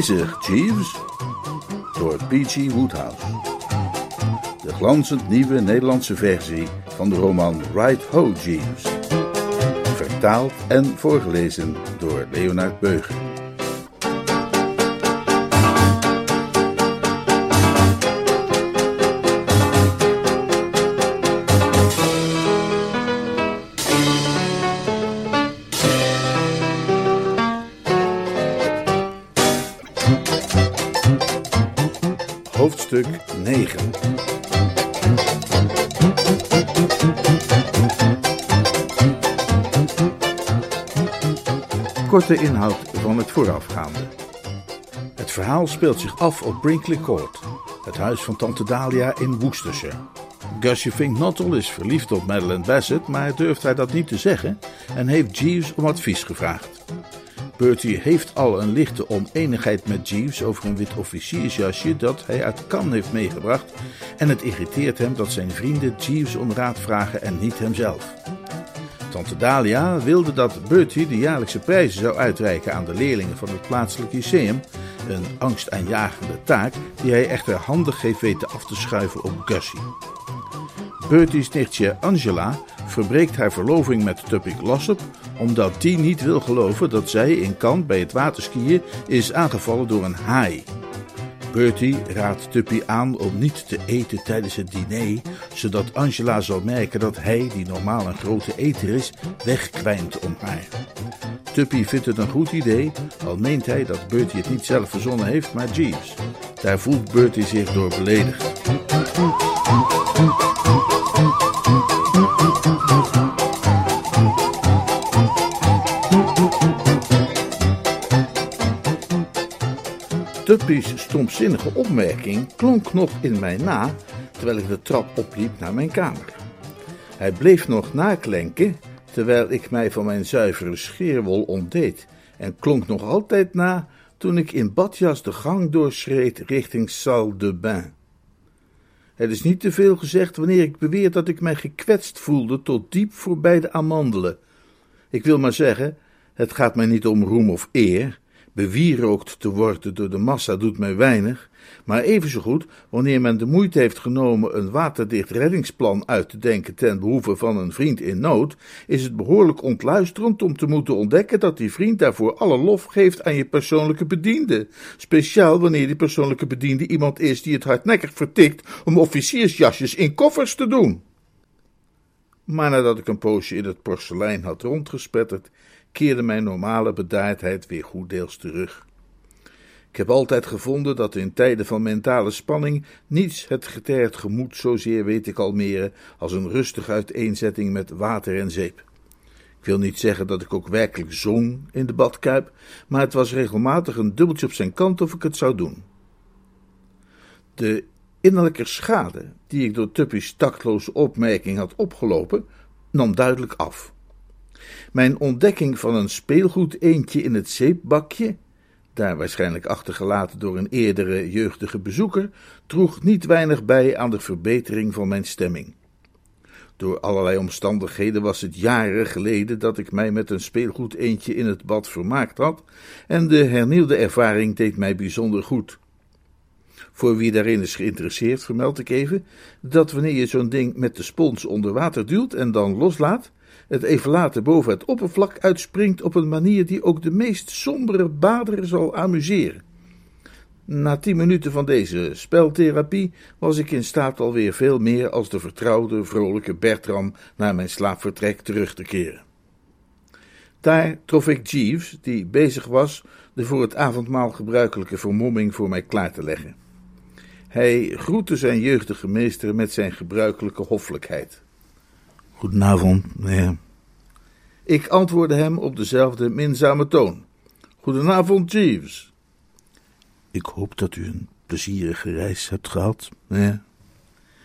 Bezig, Jeeves. Door P.G. Woodhouse. De glanzend nieuwe Nederlandse versie van de roman Right Ho, Jeeves. Vertaald en voorgelezen door Leonard Beuger. Korte inhoud van het voorafgaande. Het verhaal speelt zich af op Brinkley Court, het huis van tante Dahlia in Worcestershire. Gussie Fink Nottle is verliefd op Madeleine Bassett, maar durft hij dat niet te zeggen en heeft Jeeves om advies gevraagd. Bertie heeft al een lichte oneenigheid met Jeeves over een wit officiersjasje dat hij uit Cannes heeft meegebracht en het irriteert hem dat zijn vrienden Jeeves om raad vragen en niet hemzelf. Tante Dahlia wilde dat Bertie de jaarlijkse prijzen zou uitreiken aan de leerlingen van het plaatselijk lyceum, een angstaanjagende taak die hij echter handig heeft weten af te schuiven op Gussie. Bertie's nichtje Angela verbreekt haar verloving met Tuppy Glossop omdat die niet wil geloven dat zij in Cannes bij het waterskiën is aangevallen door een haai. Bertie raadt Tuppy aan om niet te eten tijdens het diner, zodat Angela zal merken dat hij, die normaal een grote eter is, wegkwijnt om haar. Tuppy vindt het een goed idee, al meent hij dat Bertie het niet zelf verzonnen heeft, maar Jeeves. Daar voelt Bertie zich door beledigd. Tuppy's stomzinnige opmerking klonk nog in mij na terwijl ik de trap opliep naar mijn kamer. Hij bleef nog naklenken terwijl ik mij van mijn zuivere scheerwol ontdeed en klonk nog altijd na toen ik in badjas de gang doorschreed richting salle de bain. Het is niet te veel gezegd wanneer ik beweer dat ik mij gekwetst voelde tot diep voorbij de amandelen. Ik wil maar zeggen, het gaat mij niet om roem of eer, bewierookt te worden door de massa doet mij weinig, maar evenzo goed wanneer men de moeite heeft genomen een waterdicht reddingsplan uit te denken ten behoeve van een vriend in nood, is het behoorlijk ontluisterend om te moeten ontdekken dat die vriend daarvoor alle lof geeft aan je persoonlijke bediende, speciaal wanneer die persoonlijke bediende iemand is die het hardnekkig vertikt om officiersjasjes in koffers te doen. Maar nadat ik een poosje in het porselein had rondgespetterd, keerde mijn normale bedaardheid weer goed deels terug. Ik heb altijd gevonden dat in tijden van mentale spanning niets het getergd gemoed zozeer weet ik al meer als een rustige uiteenzetting met water en zeep. Ik wil niet zeggen dat ik ook werkelijk zong in de badkuip, maar het was regelmatig een dubbeltje op zijn kant of ik het zou doen. De innerlijke schade die ik door Tuppy's tactloze opmerking had opgelopen, nam duidelijk af. Mijn ontdekking van een speelgoed eendje in het zeepbakje, daar waarschijnlijk achtergelaten door een eerdere jeugdige bezoeker, droeg niet weinig bij aan de verbetering van mijn stemming. Door allerlei omstandigheden was het jaren geleden dat ik mij met een speelgoed eendje in het bad vermaakt had, en de hernieuwde ervaring deed mij bijzonder goed. Voor wie daarin is geïnteresseerd, vermeld ik even dat wanneer je zo'n ding met de spons onder water duwt en dan loslaat, het even later boven het oppervlak uitspringt op een manier die ook de meest sombere bader zal amuseren. Na tien minuten van deze speltherapie was ik in staat alweer veel meer als de vertrouwde, vrolijke Bertram naar mijn slaapvertrek terug te keren. Daar trof ik Jeeves, die bezig was de voor het avondmaal gebruikelijke vermomming voor mij klaar te leggen. Hij groette zijn jeugdige meester met zijn gebruikelijke hoffelijkheid. Goedenavond, meneer. Ik antwoordde hem op dezelfde minzame toon, Goedenavond, Jeeves. Ik hoop dat u een plezierige reis hebt gehad, ja.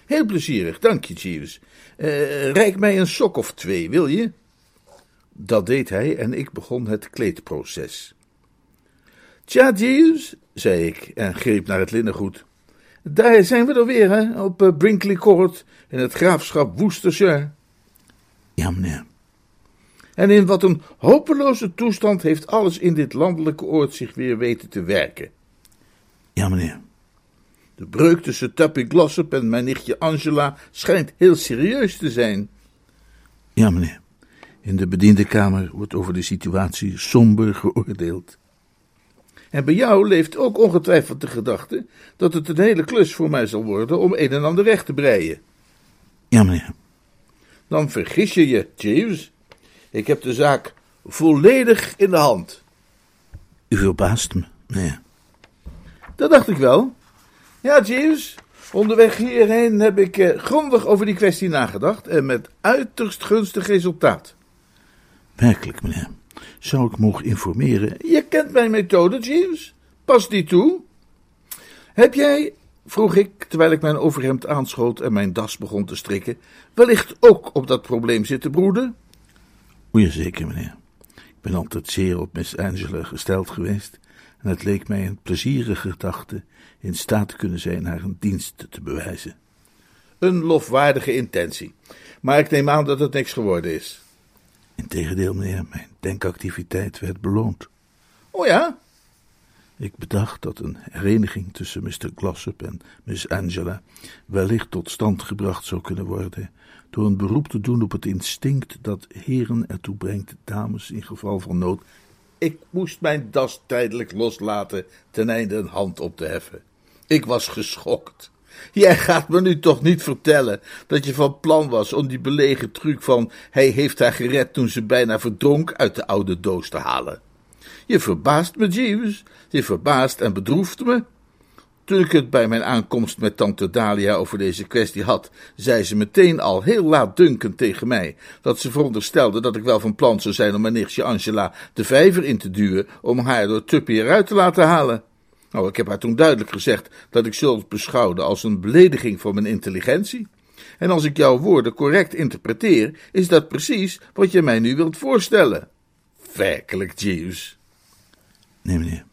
Heel plezierig, dank je, Jeeves. Uh, reik mij een sok of twee, wil je? Dat deed hij en ik begon het kleedproces. Tja, Jeeves, zei ik en greep naar het linnengoed. Daar zijn we er weer, hè, op uh, Brinkley Court in het graafschap Worcestershire. Ja, meneer. En in wat een hopeloze toestand heeft alles in dit landelijke oord zich weer weten te werken. Ja, meneer. De breuk tussen Tappy Glossop en mijn nichtje Angela schijnt heel serieus te zijn. Ja, meneer. In de bediendenkamer wordt over de situatie somber geoordeeld. En bij jou leeft ook ongetwijfeld de gedachte dat het een hele klus voor mij zal worden om een en ander recht te breien. Ja, meneer. Dan vergis je je, Jeeves. Ik heb de zaak volledig in de hand. U verbaast me, meneer. Dat dacht ik wel. Ja, Jeeves, onderweg hierheen heb ik eh, grondig over die kwestie nagedacht en met uiterst gunstig resultaat. Werkelijk, meneer. Zou ik mogen informeren? Je kent mijn methode, Jeeves. Pas die toe. Heb jij, vroeg ik, terwijl ik mijn overhemd aanschoot en mijn das begon te strikken, wellicht ook op dat probleem zitten broeden? O, zeker, meneer. Ik ben altijd zeer op Miss Angela gesteld geweest en het leek mij een plezierige gedachte in staat te kunnen zijn haar een dienst te bewijzen. Een lofwaardige intentie, maar ik neem aan dat het niks geworden is. Integendeel, meneer, mijn denkactiviteit werd beloond. Oh ja? Ik bedacht dat een hereniging tussen Mr. Glossop en Miss Angela wellicht tot stand gebracht zou kunnen worden door een beroep te doen op het instinct dat heren ertoe brengt dames in geval van nood. Ik moest mijn das tijdelijk loslaten ten einde een hand op te heffen. Ik was geschokt. Jij gaat me nu toch niet vertellen dat je van plan was om die belegen truc van hij heeft haar gered toen ze bijna verdronk uit de oude doos te halen. Je verbaast me, Jeeves. Je verbaast en bedroeft me. Toen ik het bij mijn aankomst met tante Dalia over deze kwestie had, zei ze meteen al heel laatdunkend tegen mij dat ze veronderstelde dat ik wel van plan zou zijn om mijn nichtje Angela de vijver in te duwen om haar door Tuppy eruit te laten halen. Nou, ik heb haar toen duidelijk gezegd dat ik zulks beschouwde als een belediging voor mijn intelligentie. En als ik jouw woorden correct interpreteer, is dat precies wat je mij nu wilt voorstellen. Werkelijk, Jeeves. Nee, meneer,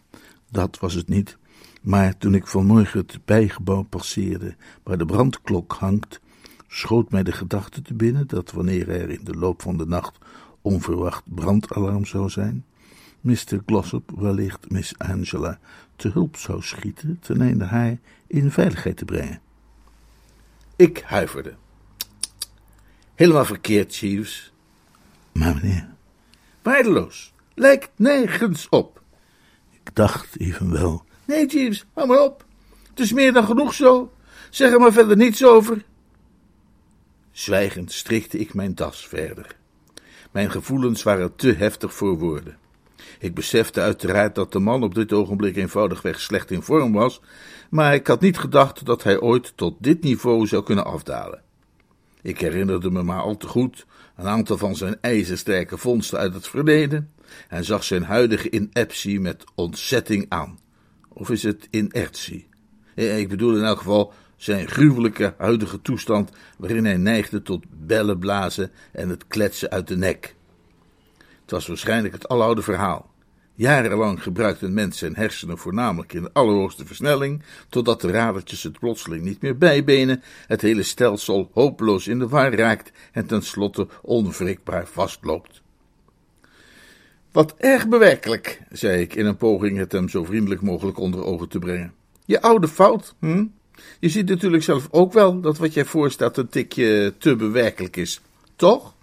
dat was het niet. Maar toen ik vanmorgen het bijgebouw passeerde waar de brandklok hangt, schoot mij de gedachte te binnen dat wanneer er in de loop van de nacht onverwacht brandalarm zou zijn, Mr. Glossop wellicht Miss Angela te hulp zou schieten ten einde haar in veiligheid te brengen. Ik huiverde. Helemaal verkeerd, Jeeves. Maar meneer. Waardeloos. Lijkt nergens op. Dacht evenwel. Nee, Jeeves, hou maar op. Het is meer dan genoeg zo. Zeg er maar verder niets over. Zwijgend strikte ik mijn das verder. Mijn gevoelens waren te heftig voor woorden. Ik besefte uiteraard dat de man op dit ogenblik eenvoudigweg slecht in vorm was, maar ik had niet gedacht dat hij ooit tot dit niveau zou kunnen afdalen. Ik herinnerde me maar al te goed een aantal van zijn ijzersterke vondsten uit het verleden en zag zijn huidige ineptie met ontzetting aan. Of is het inertie? Ik bedoel in elk geval zijn gruwelijke huidige toestand waarin hij neigde tot bellen blazen en het kletsen uit de nek. Het was waarschijnlijk het aloude verhaal. Jarenlang gebruikte een mens zijn hersenen voornamelijk in de allerhoogste versnelling, totdat de radertjes het plotseling niet meer bijbenen, het hele stelsel hopeloos in de war raakt en tenslotte onwrikbaar vastloopt. Wat erg bewerkelijk, zei ik in een poging het hem zo vriendelijk mogelijk onder ogen te brengen. Je oude fout, hm? Je ziet natuurlijk zelf ook wel dat wat jij voorstelt een tikje te bewerkelijk is, toch?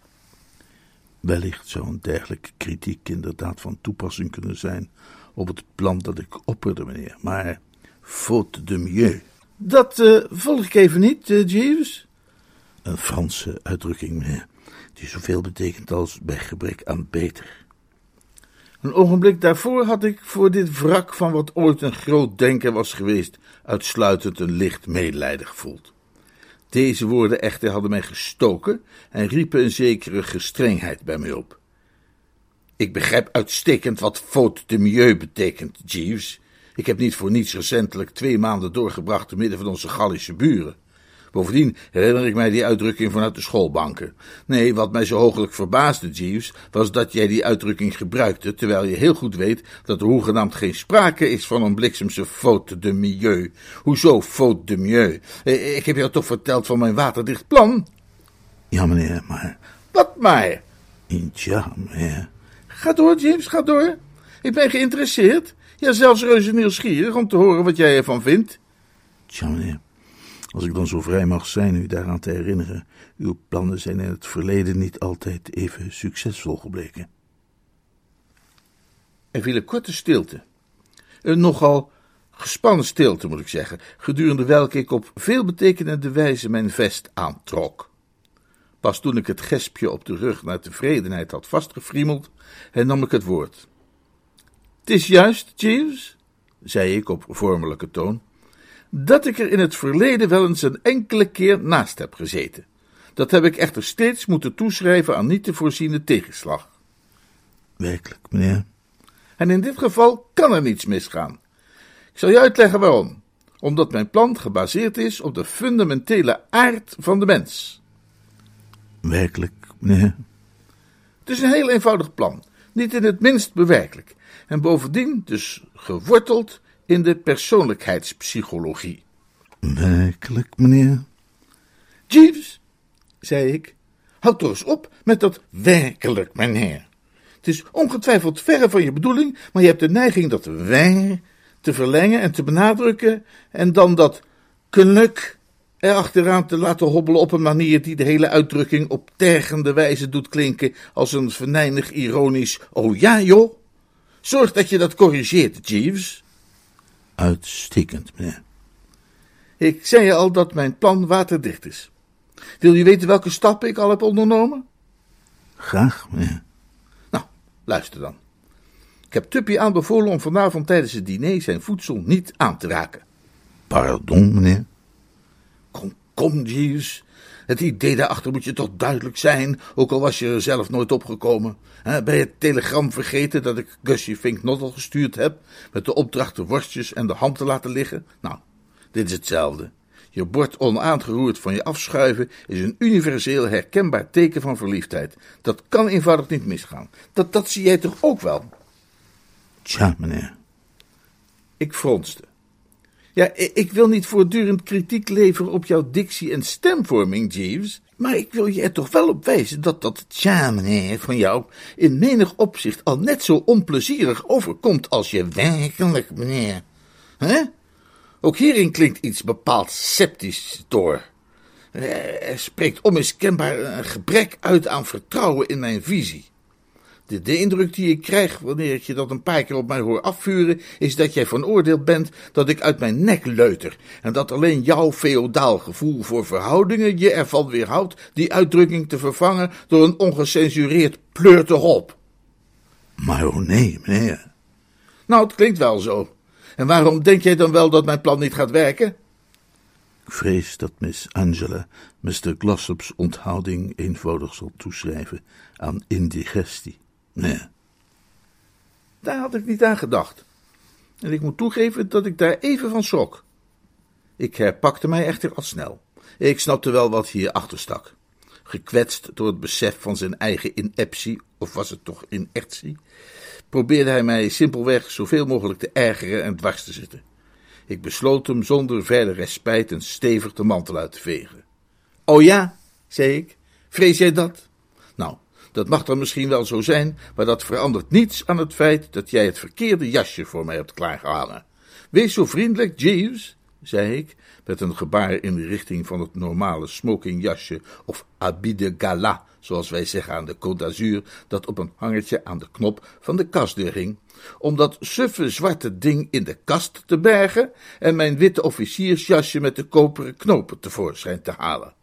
Wellicht zou een dergelijke kritiek inderdaad van toepassing kunnen zijn op het plan dat ik opperde, meneer. Maar faute de mieux. Dat uh, volg ik even niet, uh, Jeeves. Een Franse uitdrukking, meneer, die zoveel betekent als bij gebrek aan beter. Een ogenblik daarvoor had ik voor dit wrak van wat ooit een groot denker was geweest, uitsluitend een licht medelijden gevoeld. Deze woorden echter hadden mij gestoken en riepen een zekere gestrengheid bij mij op. Ik begrijp uitstekend wat faute de milieu betekent, Jeeves. Ik heb niet voor niets recentelijk twee maanden doorgebracht te midden van onze Gallische buren. Bovendien herinner ik mij die uitdrukking vanuit de schoolbanken. Nee, wat mij zo hooglijk verbaasde, Jeeves, was dat jij die uitdrukking gebruikte, terwijl je heel goed weet dat er hoegenaamd geen sprake is van een bliksemse faute de milieu. Hoezo faute de milieu? Eh, ik heb jou toch verteld van mijn waterdicht plan? Ja, meneer, maar... Wat maar? Tja, meneer... Ga door, James, ga door. Ik ben geïnteresseerd. Ja, zelfs reuze nieuwsgierig om te horen wat jij ervan vindt. Tja, meneer... Als ik dan zo vrij mag zijn u daaraan te herinneren, uw plannen zijn in het verleden niet altijd even succesvol gebleken. Er viel een korte stilte. Een nogal gespannen stilte, moet ik zeggen, gedurende welke ik op veelbetekenende wijze mijn vest aantrok. Pas toen ik het gespje op de rug naar tevredenheid had vastgefriemeld, hernam ik het woord. Het is juist, Jeeves, zei ik op vormelijke toon, dat ik er in het verleden wel eens een enkele keer naast heb gezeten. Dat heb ik echter steeds moeten toeschrijven aan niet te voorziene tegenslag. Werkelijk, meneer. En in dit geval kan er niets misgaan. Ik zal je uitleggen waarom. Omdat mijn plan gebaseerd is op de fundamentele aard van de mens. Werkelijk, meneer. Het is een heel eenvoudig plan, niet in het minst bewerkelijk, en bovendien dus geworteld in de persoonlijkheidspsychologie. Werkelijk, meneer? Jeeves, zei ik, houd toch eens op met dat werkelijk, meneer. Het is ongetwijfeld verre van je bedoeling, maar je hebt de neiging dat wij te verlengen en te benadrukken en dan dat knuk erachteraan te laten hobbelen op een manier die de hele uitdrukking op tergende wijze doet klinken als een venijnig ironisch oh ja joh. Zorg dat je dat corrigeert, Jeeves. Uitstekend, meneer. Ik zei je al dat mijn plan waterdicht is. Wil je weten welke stappen ik al heb ondernomen? Graag, meneer. Nou, luister dan. Ik heb Tuppy aanbevolen om vanavond tijdens het diner zijn voedsel niet aan te raken. Pardon, meneer? Kom, kom, Jeeves. Het idee daarachter moet je toch duidelijk zijn, ook al was je er zelf nooit opgekomen. Je het telegram vergeten dat ik Gussie Fink Nottel gestuurd heb, met de opdracht de worstjes en de ham te laten liggen? Nou, dit is hetzelfde. Je bord onaangeroerd van je afschuiven is een universeel herkenbaar teken van verliefdheid. Dat kan eenvoudig niet misgaan. Dat, dat zie jij toch ook wel? Tja, meneer. Ik fronste. Ja, ik wil niet voortdurend kritiek leveren op jouw dictie en stemvorming, Jeeves. Maar ik wil je er toch wel op wijzen dat dat tja, meneer, van jou in menig opzicht al net zo onplezierig overkomt als je werkelijk, meneer. Hè? Ook hierin klinkt iets bepaald sceptisch door. Er spreekt onmiskenbaar een gebrek uit aan vertrouwen in mijn visie. De, de, indruk die ik krijg wanneer ik je dat een paar keer op mij hoor afvuren, is dat jij van oordeel bent dat ik uit mijn nek leuter. En dat alleen jouw feodaal gevoel voor verhoudingen je ervan weerhoudt die uitdrukking te vervangen door een ongecensureerd pleurterop. Maar oh nee, meneer. Nou, het klinkt wel zo. En waarom denk jij dan wel dat mijn plan niet gaat werken? Ik vrees dat Miss Angela Mr. Glossop's onthouding eenvoudig zal toeschrijven aan indigestie. Nee. Daar had ik niet aan gedacht. En ik moet toegeven dat ik daar even van schrok. Ik herpakte mij echter al snel. Ik snapte wel wat hier achter stak. Gekwetst door het besef van zijn eigen ineptie, of was het toch inertie, probeerde hij mij simpelweg zoveel mogelijk te ergeren en dwars te zitten. Ik besloot hem zonder verder respijt een stevig de mantel uit te vegen. Oh ja, zei ik, vrees jij dat? Dat mag dan misschien wel zo zijn, maar dat verandert niets aan het feit dat jij het verkeerde jasje voor mij hebt klaargehangen. Wees zo vriendelijk, Jeeves, zei ik, met een gebaar in de richting van het normale smokingjasje of habit de gala, zoals wij zeggen aan de Côte d'Azur, dat op een hangertje aan de knop van de kastdeur hing, om dat suffe zwarte ding in de kast te bergen en mijn witte officiersjasje met de koperen knopen tevoorschijn te halen.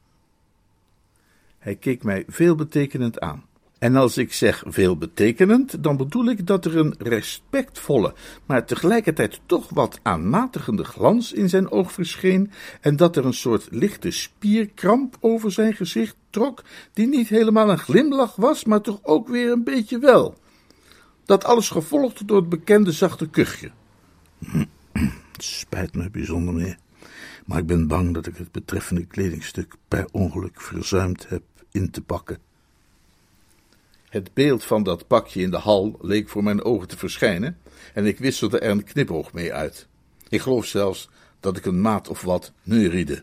Hij keek mij veelbetekenend aan. En als ik zeg veelbetekenend, dan bedoel ik dat er een respectvolle, maar tegelijkertijd toch wat aanmatigende glans in zijn oog verscheen en dat er een soort lichte spierkramp over zijn gezicht trok, die niet helemaal een glimlach was, maar toch ook weer een beetje wel. Dat alles gevolgd door het bekende zachte kuchje. Het spijt me bijzonder, meneer. Maar ik ben bang dat ik het betreffende kledingstuk per ongeluk verzuimd heb in te pakken. Het beeld van dat pakje in de hal leek voor mijn ogen te verschijnen en ik wisselde er een knipoog mee uit. Ik geloof zelfs dat ik een maat of wat neuriede.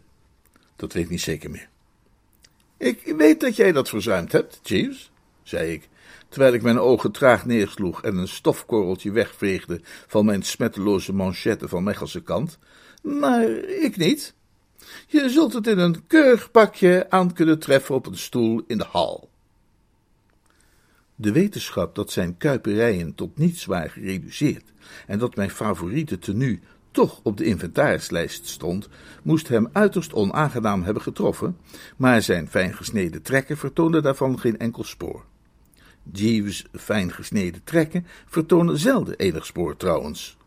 Dat weet ik niet zeker meer. Ik weet dat jij dat verzuimd hebt, Jeeves, zei ik, terwijl ik mijn ogen traag neersloeg en een stofkorreltje wegveegde van mijn smetteloze manchette van Mechelse kant, maar ik niet. Je zult het in een keurig pakje aan kunnen treffen op een stoel in de hal. De wetenschap dat zijn kuiperijen tot niets waren gereduceerd en dat mijn favoriete tenue toch op de inventarislijst stond, moest hem uiterst onaangenaam hebben getroffen, maar zijn fijngesneden trekken vertoonden daarvan geen enkel spoor. Jeeves' fijngesneden trekken vertonen zelden enig spoor trouwens.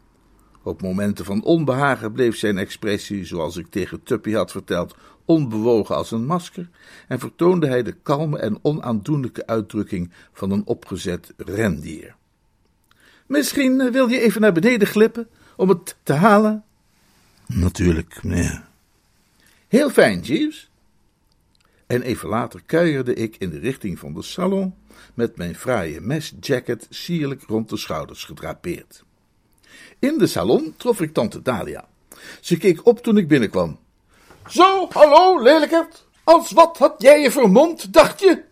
Op momenten van onbehagen bleef zijn expressie, zoals ik tegen Tuppy had verteld, onbewogen als een masker en vertoonde hij de kalme en onaandoenlijke uitdrukking van een opgezet rendier. Misschien eh, wil je even naar beneden glippen om het te halen? Natuurlijk, meneer. Heel fijn, Jeeves. En even later kuierde ik in de richting van de salon met mijn fraaie mesjacket sierlijk rond de schouders gedrapeerd. In de salon trof ik tante Dalia. Ze keek op toen ik binnenkwam. Zo, hallo, lelijkert. Als wat had jij je vermomd, dacht je?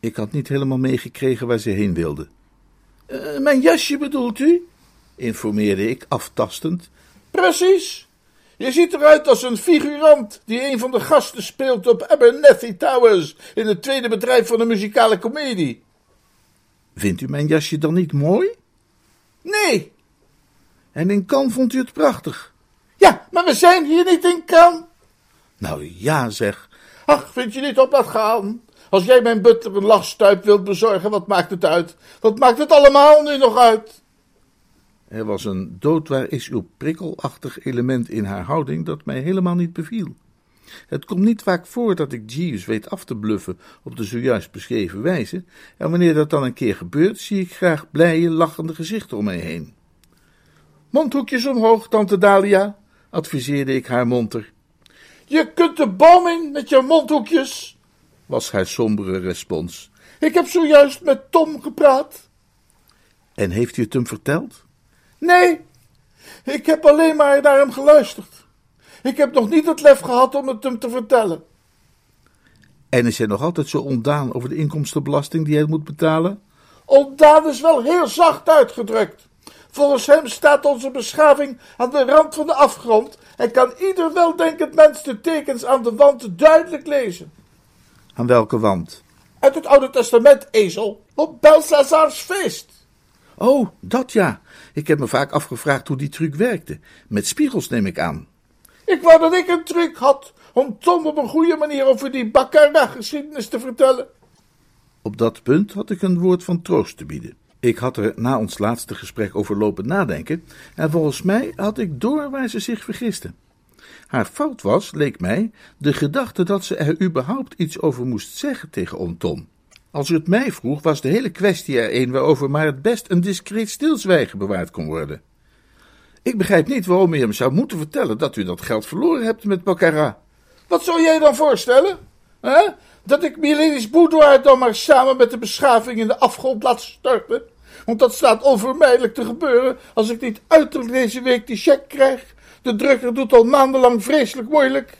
Ik had niet helemaal meegekregen waar ze heen wilde. Uh, mijn jasje bedoelt u? informeerde ik aftastend. Precies. Je ziet eruit als een figurant die een van de gasten speelt op Abernethy Towers in het tweede bedrijf van een muzikale komedie. Vindt u mijn jasje dan niet mooi? Nee. En in Cannes vond u het prachtig? Maar we zijn hier niet in Cannes. Nou ja, zeg. Ach, vind je niet op dat gaan? Als jij mijn butler een lachstuip wilt bezorgen, wat maakt het uit? Wat maakt het allemaal nu nog uit? Er was een doodwaar is uw prikkelachtig element in haar houding dat mij helemaal niet beviel. Het komt niet vaak voor dat ik Jeeves weet af te bluffen op de zojuist beschreven wijze, en wanneer dat dan een keer gebeurt, zie ik graag blije, lachende gezichten om mij heen. Mondhoekjes omhoog, tante Dalia, adviseerde ik haar monter. Je kunt de boom in met je mondhoekjes, was haar sombere respons. Ik heb zojuist met Tom gepraat. En heeft u het hem verteld? Nee, ik heb alleen maar naar hem geluisterd. Ik heb nog niet het lef gehad om het hem te vertellen. En is hij nog altijd zo ontdaan over de inkomstenbelasting die hij moet betalen? Ontdaan is wel heel zacht uitgedrukt. Volgens hem staat onze beschaving aan de rand van de afgrond en kan ieder weldenkend mens de tekens aan de wand duidelijk lezen. Aan welke wand? Uit het Oude Testament, ezel, op Belsazars feest. Oh, dat ja. Ik heb me vaak afgevraagd hoe die truc werkte. Met spiegels neem ik aan. Ik wou dat ik een truc had om Tom op een goede manier over die Baccarat-geschiedenis te vertellen. Op dat punt had ik een woord van troost te bieden. Ik had er na ons laatste gesprek over lopen nadenken, en volgens mij had ik door waar ze zich vergiste. Haar fout was, leek mij, de gedachte dat ze er überhaupt iets over moest zeggen tegen oom Tom. Als u het mij vroeg, was de hele kwestie er een waarover maar het best een discreet stilzwijgen bewaard kon worden. Ik begrijp niet waarom u hem zou moeten vertellen dat u dat geld verloren hebt met Baccarat. Wat zou jij dan voorstellen? Hè? Dat ik Mileni's boudoir dan maar samen met de beschaving in de afgrond laat storten? Want dat staat onvermijdelijk te gebeuren als ik niet uiterlijk deze week die cheque krijg. De drukker doet al maandenlang vreselijk moeilijk.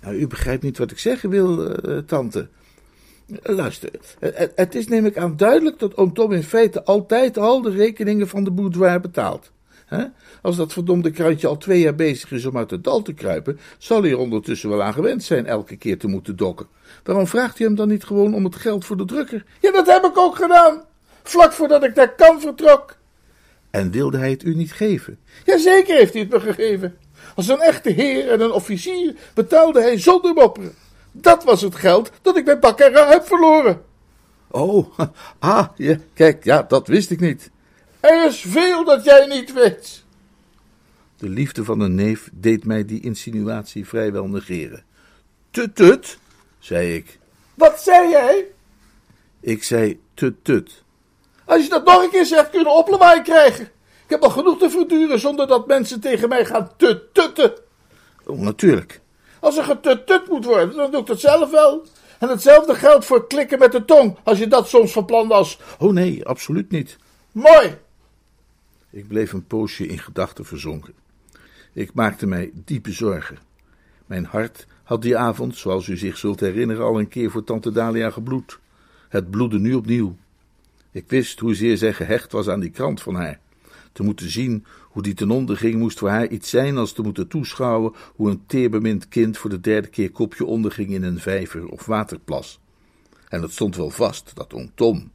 Nou, u begrijpt niet wat ik zeggen wil, uh, tante. Luister, het is neem ik aan duidelijk dat oom Tom in feite altijd al de rekeningen van de boudoir betaalt. Als dat verdomde krantje al twee jaar bezig is om uit het dal te kruipen, zal hij er ondertussen wel aan gewend zijn elke keer te moeten dokken. Waarom vraagt hij hem dan niet gewoon om het geld voor de drukker? Ja, dat heb ik ook gedaan. Vlak voordat ik naar kan vertrok. En wilde hij het u niet geven? Jazeker heeft hij het me gegeven. Als een echte heer en een officier betaalde hij zonder mopperen. Dat was het geld dat ik bij Baccarat heb verloren. Oh, ah, ja, kijk, ja, dat wist ik niet. Er is veel dat jij niet weet. De liefde van een neef deed mij die insinuatie vrijwel negeren. Tut, tut, zei ik. Wat zei jij? Ik zei tut, tut. Als je dat nog een keer zegt, kunnen oplawaai krijgen. Ik heb al genoeg te verduren zonder dat mensen tegen mij gaan tutten. Oh, natuurlijk. Als er getutut moet worden, dan doe ik dat zelf wel. En hetzelfde geldt voor klikken met de tong, als je dat soms van plan was. Oh nee, absoluut niet. Mooi. Ik bleef een poosje in gedachten verzonken. Ik maakte mij diepe zorgen. Mijn hart had die avond, zoals u zich zult herinneren, al een keer voor tante Dalia gebloed. Het bloedde nu opnieuw. Ik wist hoezeer zij gehecht was aan die krant van haar. Te moeten zien hoe die ten onder ging, moest voor haar iets zijn als te moeten toeschouwen hoe een teerbemind kind voor de derde keer kopje onderging in een vijver of waterplas. En het stond wel vast dat oom Tom,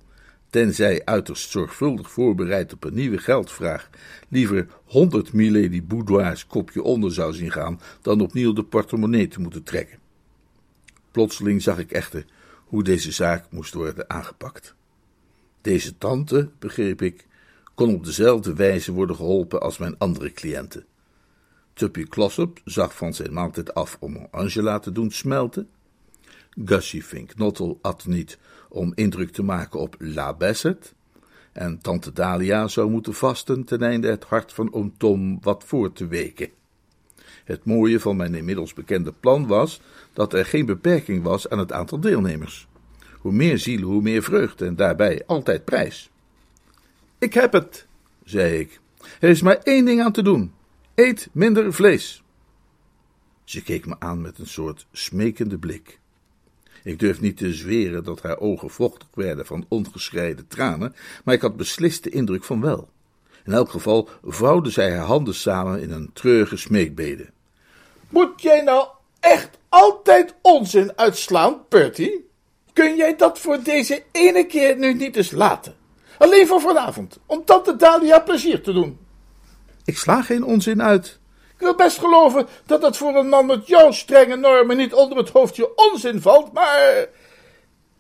tenzij uiterst zorgvuldig voorbereid op een nieuwe geldvraag, liever honderd milady boudoirs kopje onder zou zien gaan, dan opnieuw de portemonnee te moeten trekken. Plotseling zag ik echter hoe deze zaak moest worden aangepakt. Deze tante, begreep ik, kon op dezelfde wijze worden geholpen als mijn andere cliënten. Tuppy Klossop zag van zijn maaltijd af om Angela te doen smelten. Gussie Fink Nottel at niet om indruk te maken op La Bassett. En tante Dalia zou moeten vasten ten einde het hart van oom Tom wat voor te weken. Het mooie van mijn inmiddels bekende plan was dat er geen beperking was aan het aantal deelnemers. Hoe meer zielen, hoe meer vreugde en daarbij altijd prijs. Ik heb het, zei ik. Er is maar één ding aan te doen: eet minder vlees. Ze keek me aan met een soort smekende blik. Ik durf niet te zweren dat haar ogen vochtig werden van ongescheiden tranen, maar ik had beslist de indruk van wel. In elk geval vouwde zij haar handen samen in een treurige smeekbede. Moet jij nou echt altijd onzin uitslaan, Bertie? Kun jij dat voor deze ene keer nu niet eens laten? Alleen voor vanavond, om tante Dalia plezier te doen. Ik sla geen onzin uit. Ik wil best geloven dat het voor een man met jouw strenge normen niet onder het hoofdje onzin valt, maar.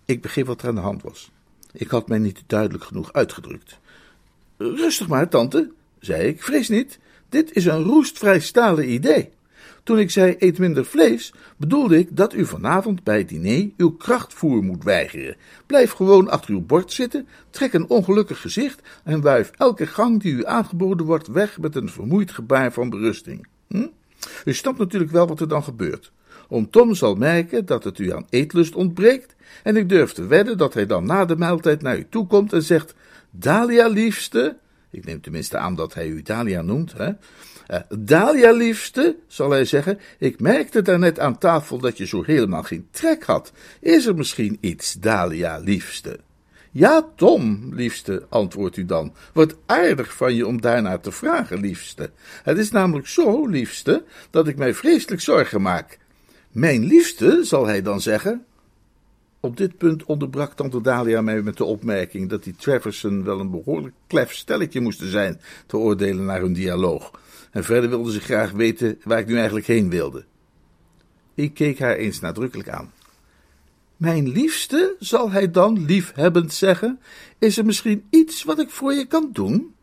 Ik begreep wat er aan de hand was. Ik had mij niet duidelijk genoeg uitgedrukt. Rustig maar, tante, zei ik, vrees niet. Dit is een roestvrij stalen idee. Toen ik zei eet minder vlees, bedoelde ik dat u vanavond bij het diner uw krachtvoer moet weigeren. Blijf gewoon achter uw bord zitten, trek een ongelukkig gezicht en wuif elke gang die u aangeboden wordt weg met een vermoeid gebaar van berusting. Hm? U snapt natuurlijk wel wat er dan gebeurt. Oom Tom zal merken dat het u aan eetlust ontbreekt, en ik durf te wedden dat hij dan na de maaltijd naar u toe komt en zegt: Dalia, liefste. Ik neem tenminste aan dat hij u Dalia noemt, hè? Uh, Dalia, liefste, zal hij zeggen, ik merkte daarnet aan tafel dat je zo helemaal geen trek had. Is er misschien iets, Dalia, liefste? Ja, Tom, liefste, antwoordt u dan. Wat aardig van je om daarnaar te vragen, liefste. Het is namelijk zo, liefste, dat ik mij vreselijk zorgen maak. Mijn liefste, zal hij dan zeggen. Op dit punt onderbrak tante Dalia mij met de opmerking dat die Treverson wel een behoorlijk klef stelletje moesten zijn, te oordelen naar hun dialoog en verder wilde ze graag weten waar ik nu eigenlijk heen wilde. Ik keek haar eens nadrukkelijk aan. Mijn liefste, zal hij dan liefhebbend zeggen, is er misschien iets wat ik voor je kan doen?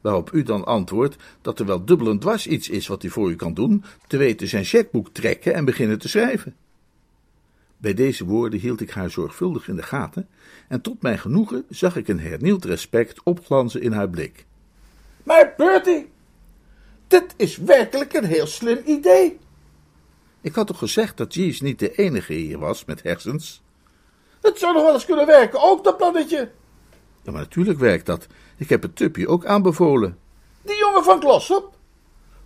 Waarop u dan antwoordt dat er wel dubbel en dwars iets is wat hij voor u kan doen, te weten zijn checkboek trekken en beginnen te schrijven. Bij deze woorden hield ik haar zorgvuldig in de gaten, en tot mijn genoegen zag ik een hernieuwd respect opglanzen in haar blik. Maar Bertie, dit is werkelijk een heel slim idee. Ik had toch gezegd dat Jeeves niet de enige hier was met hersens? Het zou nog wel eens kunnen werken, ook dat plannetje. Ja, maar natuurlijk werkt dat. Ik heb het Tuppy ook aanbevolen. Die jongen van Glossop?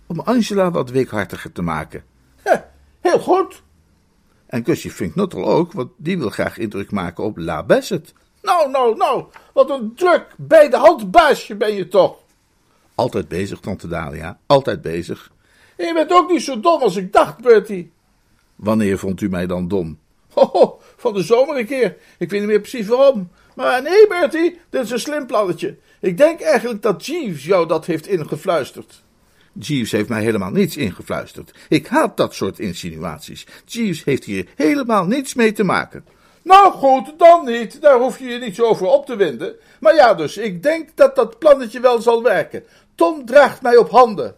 Om Angela wat weekhartiger te maken. heel goed. En Gussie vindt Nuttel ook, want die wil graag indruk maken op La Bassett. Nou, nou, nou, wat een druk bij de hand baasje ben je toch. Altijd bezig, tante Dalia, altijd bezig. Je bent ook niet zo dom als ik dacht, Bertie. Wanneer vond u mij dan dom? Oh, van de zomer een keer. Ik weet niet meer precies waarom. Maar nee, Bertie, dit is een slim plannetje. Ik denk eigenlijk dat Jeeves jou dat heeft ingefluisterd. Jeeves heeft mij helemaal niets ingefluisterd. Ik haat dat soort insinuaties. Jeeves heeft hier helemaal niets mee te maken. Nou goed, dan niet. Daar hoef je je niet zo over op te winden. Maar ja, dus ik denk dat dat plannetje wel zal werken. Tom draagt mij op handen.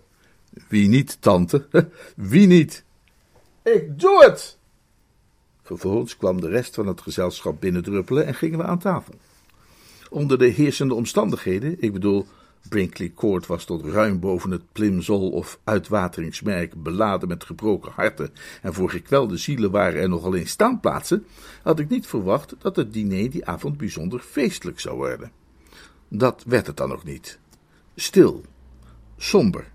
Wie niet, tante? Wie niet? Ik doe het. Vervolgens kwam de rest van het gezelschap binnendruppelen en gingen we aan tafel. onder de heersende omstandigheden, ik bedoel, Brinkley Court was tot ruim boven het Plimsoll of uitwateringsmerk beladen met gebroken harten en voor gekwelde zielen waren er nog alleen staanplaatsen, had ik niet verwacht dat het diner die avond bijzonder feestelijk zou worden. Dat werd het dan ook niet. Stil, somber.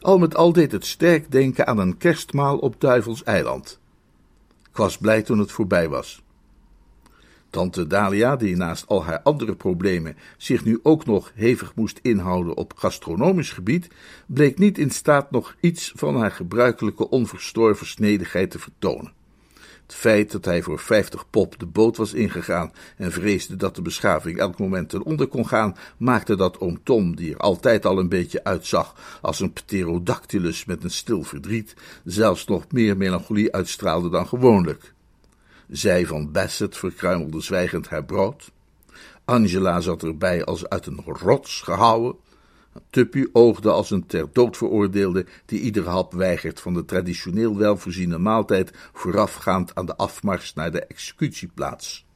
Al met al deed het sterk denken aan een kerstmaal op Duivels eiland. Ik was blij toen het voorbij was. Tante Dalia, die naast al haar andere problemen zich nu ook nog hevig moest inhouden op gastronomisch gebied, bleek niet in staat nog iets van haar gebruikelijke onverstorven snedigheid te vertonen. Het feit dat hij voor vijftig pop de boot was ingegaan en vreesde dat de beschaving elk moment ten onder kon gaan, maakte dat oom Tom, die er altijd al een beetje uitzag als een pterodactylus met een stil verdriet, zelfs nog meer melancholie uitstraalde dan gewoonlijk. Zij van Bassett verkruimelde zwijgend haar brood. Angela zat erbij als uit een rots gehouden. Tuppy oogde als een ter dood veroordeelde die iedere hap weigert van de traditioneel welvoorziene maaltijd voorafgaand aan de afmars naar de executieplaats.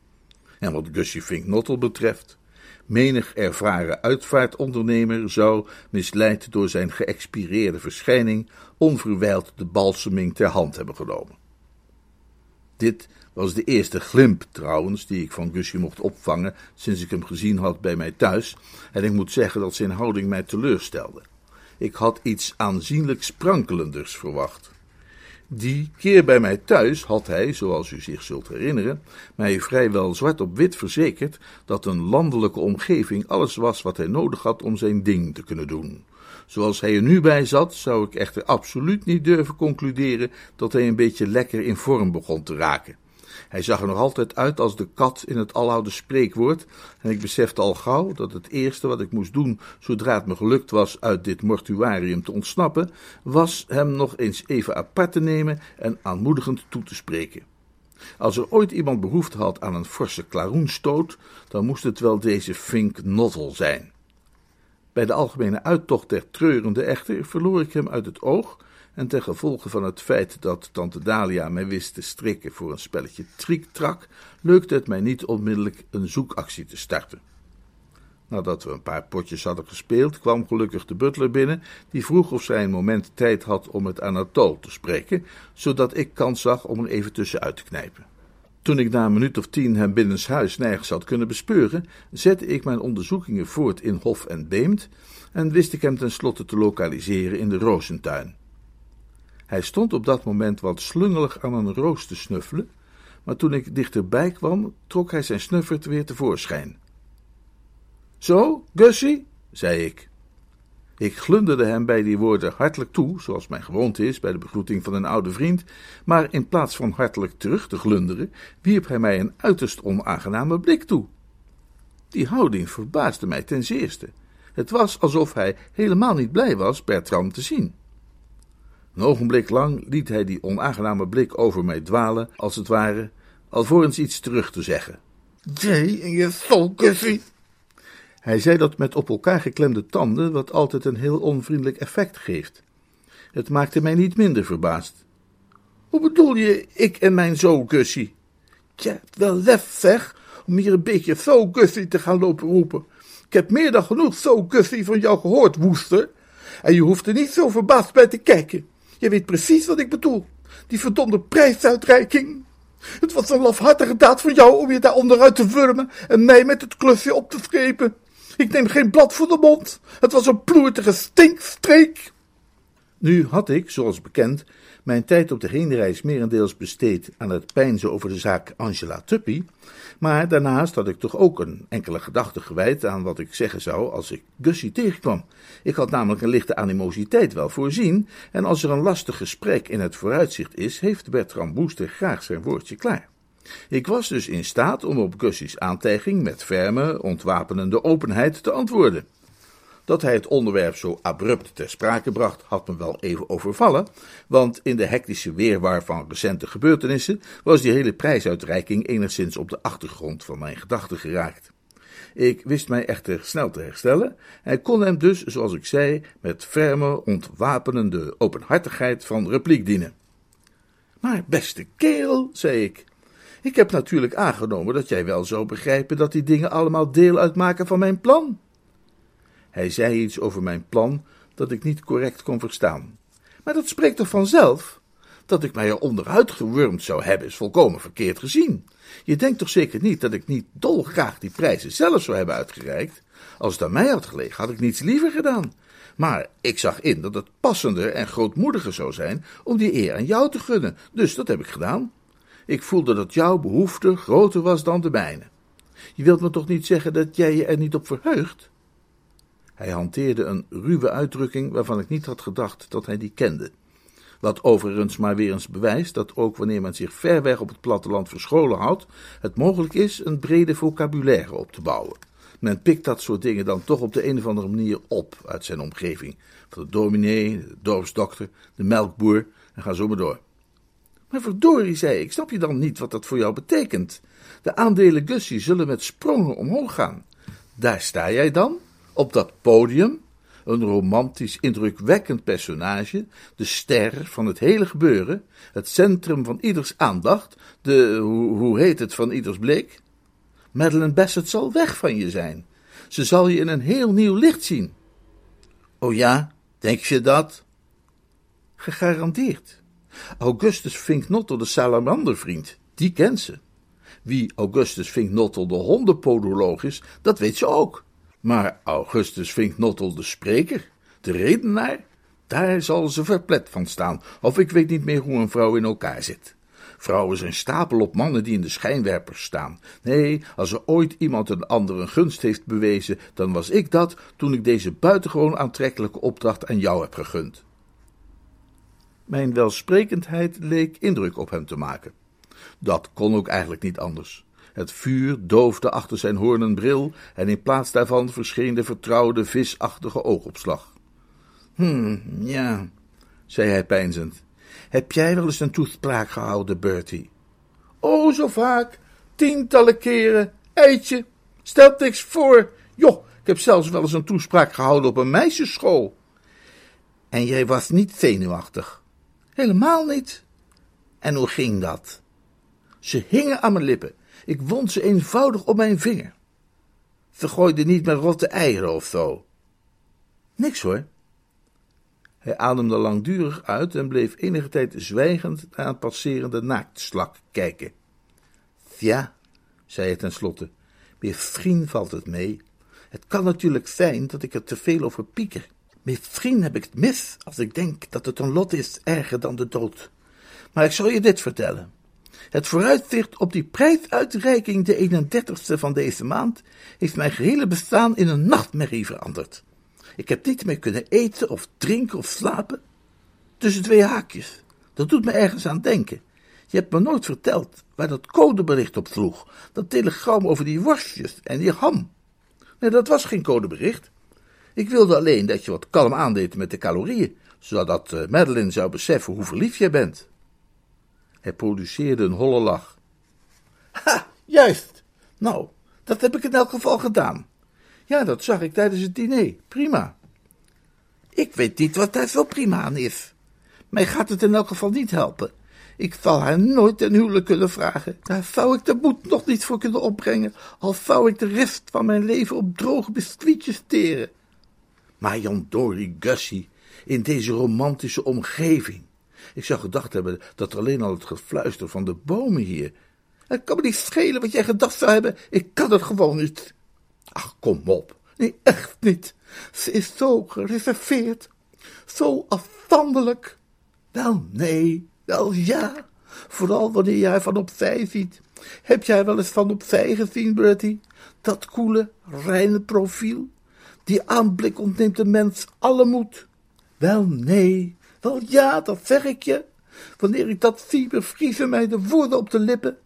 En wat Gussie Fink betreft, menig ervaren uitvaartondernemer zou, misleid door zijn geëxpireerde verschijning, onverwijld de balseming ter hand hebben genomen. Dit was de eerste glimp trouwens die ik van Gussie mocht opvangen sinds ik hem gezien had bij mij thuis, en ik moet zeggen dat zijn houding mij teleurstelde. Ik had iets aanzienlijk sprankelenders verwacht. Die keer bij mij thuis had hij, zoals u zich zult herinneren, mij vrijwel zwart op wit verzekerd dat een landelijke omgeving alles was wat hij nodig had om zijn ding te kunnen doen. Zoals hij er nu bij zat, zou ik echter absoluut niet durven concluderen dat hij een beetje lekker in vorm begon te raken. Hij zag er nog altijd uit als de kat in het aloude spreekwoord, en ik besefte al gauw dat het eerste wat ik moest doen, zodra het me gelukt was uit dit mortuarium te ontsnappen, was hem nog eens even apart te nemen en aanmoedigend toe te spreken. Als er ooit iemand behoefte had aan een forse klaroenstoot, dan moest het wel deze Fink Nottel zijn. Bij de algemene uittocht der treurende echter verloor ik hem uit het oog en ten gevolge van het feit dat tante Dalia mij wist te strikken voor een spelletje triek-trak, lukte het mij niet onmiddellijk een zoekactie te starten. Nadat we een paar potjes hadden gespeeld, kwam gelukkig de butler binnen, die vroeg of zij een moment tijd had om het Anatole te spreken, zodat ik kans zag om er even tussenuit te knijpen. Toen ik na een minuut of tien hem binnenshuis nergens had kunnen bespeuren, zette ik mijn onderzoekingen voort in Hof en Beemt en wist ik hem tenslotte te lokaliseren in de Rozentuin. Hij stond op dat moment wat slungelig aan een roos te snuffelen, maar toen ik dichterbij kwam, trok hij zijn snuffert weer tevoorschijn. Zo, Gussie, zei ik. Ik glunderde hem bij die woorden hartelijk toe, zoals mijn gewoonte is bij de begroeting van een oude vriend, maar in plaats van hartelijk terug te glunderen, wierp hij mij een uiterst onaangename blik toe. Die houding verbaasde mij ten zeerste. Het was alsof hij helemaal niet blij was Bertram te zien. Een ogenblik lang liet hij die onaangename blik over mij dwalen, als het ware, alvorens iets terug te zeggen. Jij en je volkussie. Hij zei dat met op elkaar geklemde tanden, wat altijd een heel onvriendelijk effect geeft. Het maakte mij niet minder verbaasd. Hoe bedoel je, ik en mijn zo, Gussie? Tja, wel lef zeg, om hier een beetje zo Gussie te gaan lopen roepen. Ik heb meer dan genoeg zo Gussie van jou gehoord, woester. En je hoeft er niet zo verbaasd bij te kijken. Je weet precies wat ik bedoel. Die verdomde prijsuitreiking. Het was een lafhartige daad van jou om je daar onderuit te wurmen en mij met het klusje op te schepen. Ik neem geen blad voor de mond. Het was een ploertige stinkstreek. Nu had ik, zoals bekend, mijn tijd op de heenreis merendeels besteed aan het peinzen over de zaak Angela Tuppy, maar daarnaast had ik toch ook een enkele gedachte gewijd aan wat ik zeggen zou als ik Gussie tegenkwam. Ik had namelijk een lichte animositeit wel voorzien, en als er een lastig gesprek in het vooruitzicht is, heeft Bertram Booster graag zijn woordje klaar. Ik was dus in staat om op Gussie's aantijging met ferme, ontwapenende openheid te antwoorden. Dat hij het onderwerp zo abrupt ter sprake bracht, had me wel even overvallen, want in de hectische weerwar van recente gebeurtenissen was die hele prijsuitreiking enigszins op de achtergrond van mijn gedachten geraakt. Ik wist mij echter snel te herstellen en kon hem dus, zoals ik zei, met ferme, ontwapenende openhartigheid van repliek dienen. Maar beste kerel, zei ik, Ik heb natuurlijk aangenomen dat jij wel zou begrijpen dat die dingen allemaal deel uitmaken van mijn plan. Hij zei iets over mijn plan dat ik niet correct kon verstaan. Maar dat spreekt toch vanzelf? Dat ik mij er onderuit gewurmd zou hebben, is volkomen verkeerd gezien. Je denkt toch zeker niet dat ik niet dolgraag die prijzen zelf zou hebben uitgereikt? Als het aan mij had gelegen, had ik niets liever gedaan. Maar ik zag in dat het passender en grootmoediger zou zijn om die eer aan jou te gunnen, dus dat heb ik gedaan. Ik voelde dat jouw behoefte groter was dan de mijne. Je wilt me toch niet zeggen dat jij je er niet op verheugt? Hij hanteerde een ruwe uitdrukking waarvan ik niet had gedacht dat hij die kende. Wat overigens maar weer eens bewijst dat ook wanneer men zich ver weg op het platteland verscholen houdt, het mogelijk is een brede vocabulaire op te bouwen. Men pikt dat soort dingen dan toch op de een of andere manier op uit zijn omgeving. Van de dominee, de dorpsdokter, de melkboer en ga zo maar door. Verdorie, zei ik, snap je dan niet wat dat voor jou betekent? De aandelen Gussie zullen met sprongen omhoog gaan. Daar sta jij dan, op dat podium, een romantisch, indrukwekkend personage, de ster van het hele gebeuren, het centrum van ieders aandacht, de, hoe, hoe heet het, van ieders blik. Madeleine Bassett zal weg van je zijn. Ze zal je in een heel nieuw licht zien. Oh ja, denk je dat? Gegarandeerd. Augustus Vinknotter, de salamandervriend, die kent ze. Wie Augustus Vinknotter, de hondenpodoloog is, dat weet ze ook. Maar Augustus Vinknotter, de spreker, de redenaar, daar zal ze verplet van staan, of ik weet niet meer hoe een vrouw in elkaar zit. Vrouwen zijn stapel op mannen die in de schijnwerpers staan. Nee, als er ooit iemand een ander een gunst heeft bewezen, dan was ik dat toen ik deze buitengewoon aantrekkelijke opdracht aan jou heb gegund. Mijn welsprekendheid leek indruk op hem te maken. Dat kon ook eigenlijk niet anders. Het vuur doofde achter zijn hoornen bril en in plaats daarvan verscheen de vertrouwde visachtige oogopslag. Hm, ja, zei hij peinzend. Heb jij wel eens een toespraak gehouden, Bertie? Oh, zo vaak. Tientallen keren. Eitje, stel niks voor. Joh, ik heb zelfs wel eens een toespraak gehouden op een meisjesschool. En jij was niet zenuwachtig? Helemaal niet. En hoe ging dat? Ze hingen aan mijn lippen. Ik wond ze eenvoudig op mijn vinger. Ze gooiden niet met rotte eieren of zo? Niks hoor. Hij ademde langdurig uit en bleef enige tijd zwijgend naar een passerende naaktslak kijken. Ja, zei hij tenslotte, met vriend valt het mee. Het kan natuurlijk zijn dat ik er te veel over pieker. Vriend heb ik het mis als ik denk dat het een lot is erger dan de dood. Maar ik zal je dit vertellen. Het vooruitzicht op die prijsuitreiking de 31ste van deze maand heeft mijn gehele bestaan in een nachtmerrie veranderd. Ik heb niet meer kunnen eten of drinken of slapen. Tussen twee haakjes. Dat doet me ergens aan denken. Je hebt me nooit verteld waar dat codebericht op sloeg. Dat telegram over die worstjes en die ham. Nee, dat was geen codebericht. Ik wilde alleen dat je wat kalm aandeed met de calorieën, zodat uh, Madeline zou beseffen hoe verliefd jij bent. Hij produceerde een holle lach. Ha, juist. Nou, dat heb ik in elk geval gedaan. Ja, dat zag ik tijdens het diner. Prima. Ik weet niet wat daar zo prima aan is. Mij gaat het in elk geval niet helpen. Ik zal haar nooit ten huwelijk kunnen vragen. Daar zou ik de moed nog niet voor kunnen opbrengen, al zou ik de rest van mijn leven op droge biscuitjes teren. Maar Jan Dory Gussie, in deze romantische omgeving. Ik zou gedacht hebben dat alleen al het gefluister van de bomen hier. Het kan me niet schelen wat jij gedacht zou hebben. Ik kan het gewoon niet. Ach, kom op. Nee, echt niet. Ze is zo gereserveerd. Zo afstandelijk. Wel, nee. Wel, ja. Vooral wanneer jij van opzij ziet. Heb jij wel eens van opzij gezien, Bertie? Dat koele, reine profiel. Die aanblik ontneemt de mens alle moed. Wel, nee. Wel, ja, dat zeg ik je. Wanneer ik dat zie, bevriezen mij de woorden op de lippen.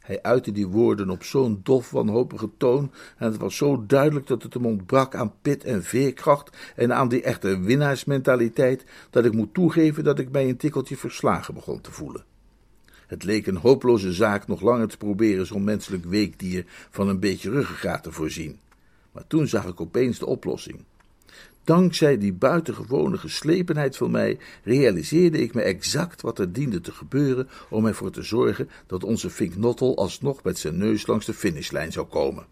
Hij uitte die woorden op zo'n dof, wanhopige toon, en het was zo duidelijk dat het hem ontbrak aan pit en veerkracht en aan die echte winnaarsmentaliteit, dat ik moet toegeven dat ik mij een tikkeltje verslagen begon te voelen. Het leek een hopeloze zaak nog langer te proberen zo'n menselijk weekdier van een beetje ruggengraat te voorzien. Maar toen zag ik opeens de oplossing. Dankzij die buitengewone geslepenheid van mij realiseerde ik me exact wat er diende te gebeuren om ervoor te zorgen dat onze Fink Nottel alsnog met zijn neus langs de finishlijn zou komen.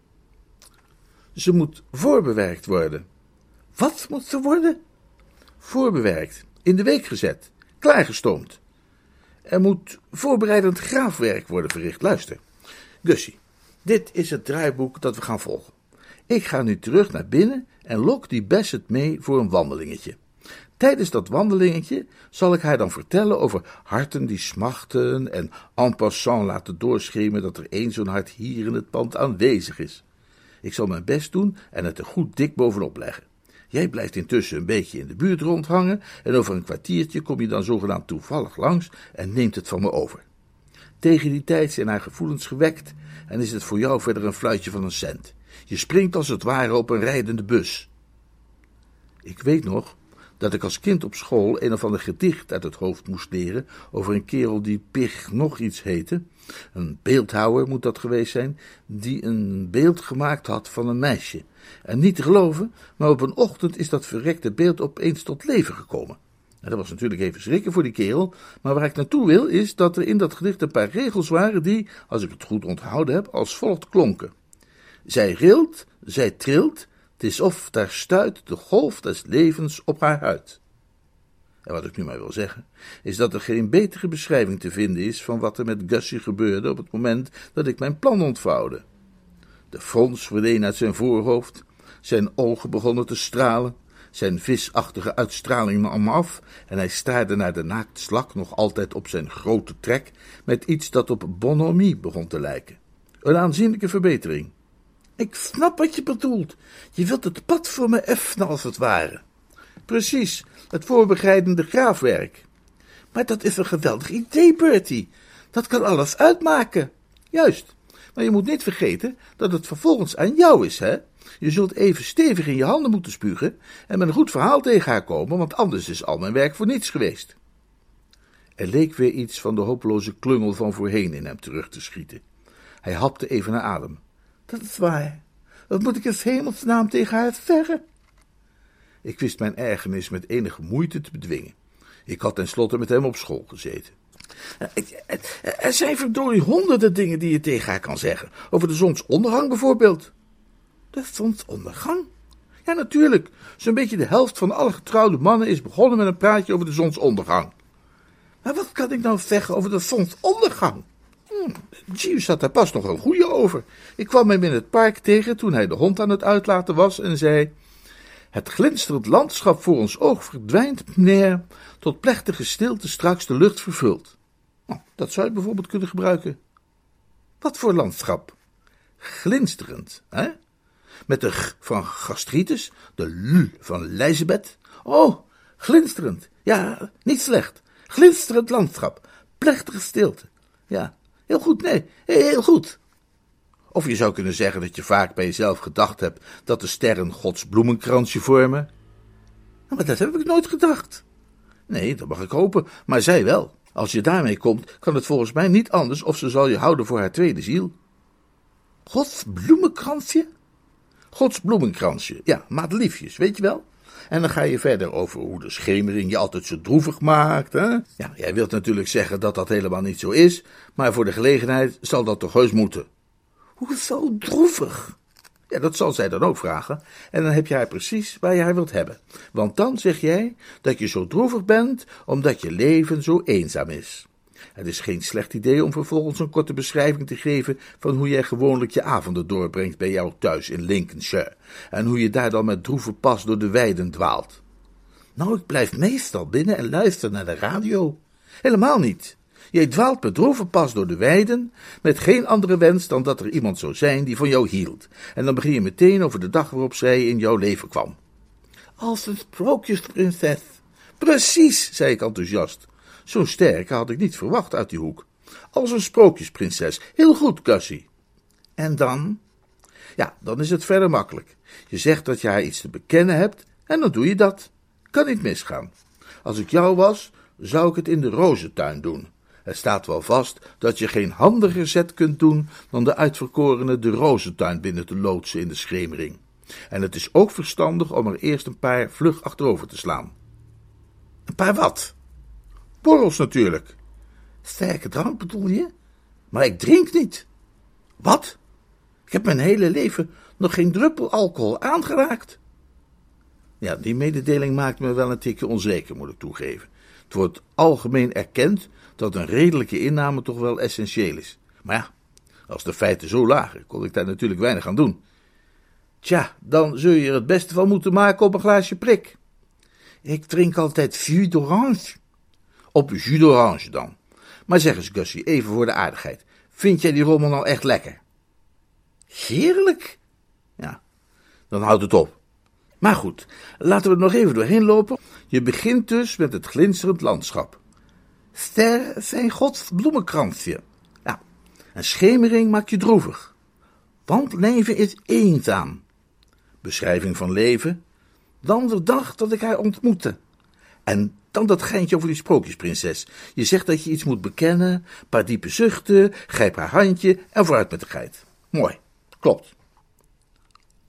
Ze moet voorbewerkt worden. Wat moet ze worden? Voorbewerkt, in de week gezet, klaargestoomd. Er moet voorbereidend graafwerk worden verricht. Luister, Gussie, dit is het draaiboek dat we gaan volgen. Ik ga nu terug naar binnen en lok die Bassett mee voor een wandelingetje. Tijdens dat wandelingetje zal ik haar dan vertellen over harten die smachten en en passant laten doorschemeren dat er één zo'n hart hier in het pand aanwezig is. Ik zal mijn best doen en het er goed dik bovenop leggen. Jij blijft intussen een beetje in de buurt rondhangen en over een kwartiertje kom je dan zogenaamd toevallig langs en neemt het van me over. Tegen die tijd zijn haar gevoelens gewekt en is het voor jou verder een fluitje van een cent. Je springt als het ware op een rijdende bus. Ik weet nog dat ik als kind op school een of ander gedicht uit het hoofd moest leren over een kerel die Pig nog iets heette. Een beeldhouwer moet dat geweest zijn, die een beeld gemaakt had van een meisje. En niet te geloven, maar op een ochtend is dat verrekte beeld opeens tot leven gekomen. dat was natuurlijk even schrikken voor die kerel, maar waar ik naartoe wil is dat er in dat gedicht een paar regels waren die, als ik het goed onthouden heb, als volgt klonken. Zij rilt, zij trilt, het is of daar stuit de golf des levens op haar huid. En wat ik nu maar wil zeggen, is dat er geen betere beschrijving te vinden is van wat er met Gussie gebeurde op het moment dat ik mijn plan ontvouwde. De frons verdween uit zijn voorhoofd, zijn ogen begonnen te stralen, zijn visachtige uitstraling nam af en hij staarde naar de naakt slak nog altijd op zijn grote trek met iets dat op bonhomie begon te lijken. Een aanzienlijke verbetering. Ik snap wat je bedoelt. Je wilt het pad voor me effenen, als het ware. Precies, het voorbereidende graafwerk. Maar dat is een geweldig idee, Bertie. Dat kan alles uitmaken. Juist. Maar je moet niet vergeten dat het vervolgens aan jou is, hè? Je zult even stevig in je handen moeten spugen en met een goed verhaal tegen haar komen, want anders is al mijn werk voor niets geweest. Er leek weer iets van de hopeloze klungel van voorheen in hem terug te schieten. Hij hapte even naar adem. Dat is waar. Wat moet ik in hemelsnaam tegen haar zeggen? Ik wist mijn ergernis met enige moeite te bedwingen. Ik had tenslotte met hem op school gezeten. Er zijn verdorie honderden dingen die je tegen haar kan zeggen. Over de zonsondergang bijvoorbeeld. De zonsondergang? Ja, natuurlijk. Zo'n beetje de helft van alle getrouwde mannen is begonnen met een praatje over de zonsondergang. Maar wat kan ik nou zeggen over de zonsondergang? Jeeves had daar pas nog een goede over. Ik kwam hem in het park tegen toen hij de hond aan het uitlaten was en zei... Het glinsterend landschap voor ons oog verdwijnt, meneer, tot plechtige stilte straks de lucht vervult. Nou, dat zou je bijvoorbeeld kunnen gebruiken. Wat voor landschap? Glinsterend, hè? Met de g van gastritis, de l van Lijzebeth. Oh, glinsterend. Ja, niet slecht. Glinsterend landschap. Plechtige stilte. Ja, heel goed, nee, heel goed. Of je zou kunnen zeggen dat je vaak bij jezelf gedacht hebt dat de sterren Gods bloemenkransje vormen. Maar dat heb ik nooit gedacht. Nee, dat mag ik hopen, maar zij wel. Als je daarmee komt, kan het volgens mij niet anders of ze zal je houden voor haar tweede ziel. Gods bloemenkransje? Gods bloemenkransje, ja, madeliefjes, weet je wel? En dan ga je verder over hoe de schemering je altijd zo droevig maakt. Hè? Ja, jij wilt natuurlijk zeggen dat dat helemaal niet zo is, maar voor de gelegenheid zal dat toch heus moeten. Hoezo droevig? Ja, dat zal zij dan ook vragen. En dan heb haar precies waar je haar wilt hebben. Want dan zeg jij dat je zo droevig bent omdat je leven zo eenzaam is. Het is geen slecht idee om vervolgens een korte beschrijving te geven van hoe jij gewoonlijk je avonden doorbrengt bij jou thuis in Lincolnshire en hoe je daar dan met droeve pas door de weiden dwaalt. Nou, ik blijf meestal binnen en luister naar de radio. Helemaal niet. Jij dwaalt bedroeven pas door de weiden, met geen andere wens dan dat er iemand zou zijn die van jou hield, en dan begin je meteen over de dag waarop zij in jouw leven kwam. Als een sprookjesprinses. Precies, zei ik enthousiast. Zo'n sterke had ik niet verwacht uit die hoek. Als een sprookjesprinses. Heel goed, Cassie. En dan? Ja, dan is het verder makkelijk. Je zegt dat je haar iets te bekennen hebt, en dan doe je dat. Kan niet misgaan. Als ik jou was, zou ik het in de rozentuin doen. Het staat wel vast dat je geen handiger zet kunt doen dan de uitverkorene de rozentuin binnen te loodsen in de schemering. En het is ook verstandig om er eerst een paar vlug achterover te slaan. Een paar wat? Borrels natuurlijk. Sterke drank bedoel je? Maar ik drink niet. Wat? Ik heb mijn hele leven nog geen druppel alcohol aangeraakt. Ja, die mededeling maakt me wel een tikje onzeker, moet ik toegeven. Het wordt algemeen erkend dat een redelijke inname toch wel essentieel is. Maar ja, als de feiten zo lagen, kon ik daar natuurlijk weinig aan doen. Tja, dan zul je er het beste van moeten maken op een glaasje prik. Ik drink altijd jus d'orange. Op jus d'orange dan. Maar zeg eens, Gussie, even voor de aardigheid. Vind jij die rommel nou echt lekker? Heerlijk. Ja, dan houdt het op. Maar goed, laten we er nog even doorheen lopen. Je begint dus met het glinsterend landschap. Ster zijn Gods bloemenkransje. Ja, en schemering maakt je droevig. Want leven is eenzaam. Beschrijving van leven. Dan de dag dat ik haar ontmoette. En dan dat geintje over die sprookjesprinses. Je zegt dat je iets moet bekennen, paar diepe zuchten, grijp haar handje en vooruit met de geit. Mooi, klopt.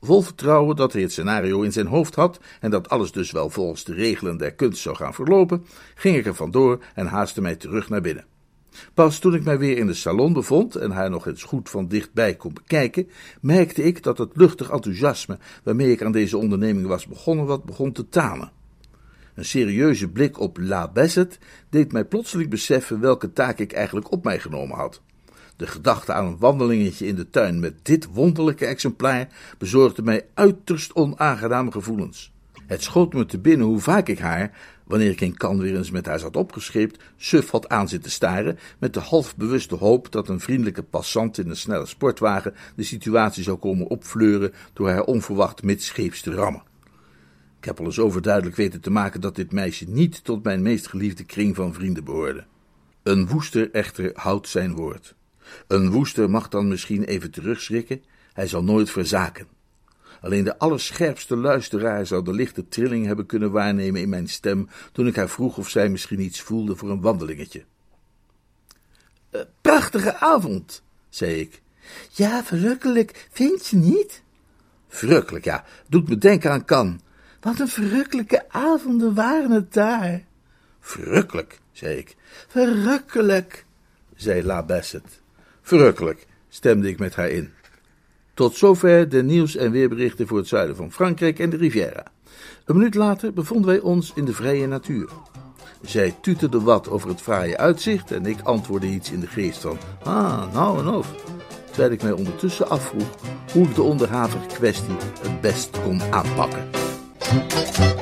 Vol vertrouwen dat hij het scenario in zijn hoofd had en dat alles dus wel volgens de regelen der kunst zou gaan verlopen, ging ik er vandoor en haastte mij terug naar binnen. Pas toen ik mij weer in de salon bevond en haar nog eens goed van dichtbij kon bekijken, merkte ik dat het luchtig enthousiasme waarmee ik aan deze onderneming was begonnen wat begon te tanen. Een serieuze blik op La Besset deed mij plotseling beseffen welke taak ik eigenlijk op mij genomen had. De gedachte aan een wandelingetje in de tuin met dit wonderlijke exemplaar bezorgde mij uiterst onaangename gevoelens. Het schoot me te binnen hoe vaak ik haar, wanneer ik in kan weer eens met haar zat opgescheept, suf had aan zitten staren, met de halfbewuste hoop dat een vriendelijke passant in een snelle sportwagen de situatie zou komen opfleuren door haar onverwacht midscheeps te rammen. Ik heb al eens overduidelijk weten te maken dat dit meisje niet tot mijn meest geliefde kring van vrienden behoorde. Een woester echter houdt zijn woord. Een woester mag dan misschien even terugschrikken, hij zal nooit verzaken. Alleen de allerscherpste luisteraar zou de lichte trilling hebben kunnen waarnemen in mijn stem toen ik haar vroeg of zij misschien iets voelde voor een wandelingetje. Uh, prachtige avond, zei ik. Ja, verrukkelijk, vind je niet? Verrukkelijk, ja. Doet me denken aan Kan. Wat een verrukkelijke avonden waren het daar. Verrukkelijk, zei ik. Verrukkelijk, zei La Bassett. Verrukkelijk, stemde ik met haar in. Tot zover de nieuws- en weerberichten voor het zuiden van Frankrijk en de Riviera. Een minuut later bevonden wij ons in de vrije natuur. Zij tuterde wat over het fraaie uitzicht en ik antwoordde iets in de geest van ah, nou en of. Terwijl ik mij ondertussen afvroeg hoe ik de onderhavige kwestie het best kon aanpakken. Música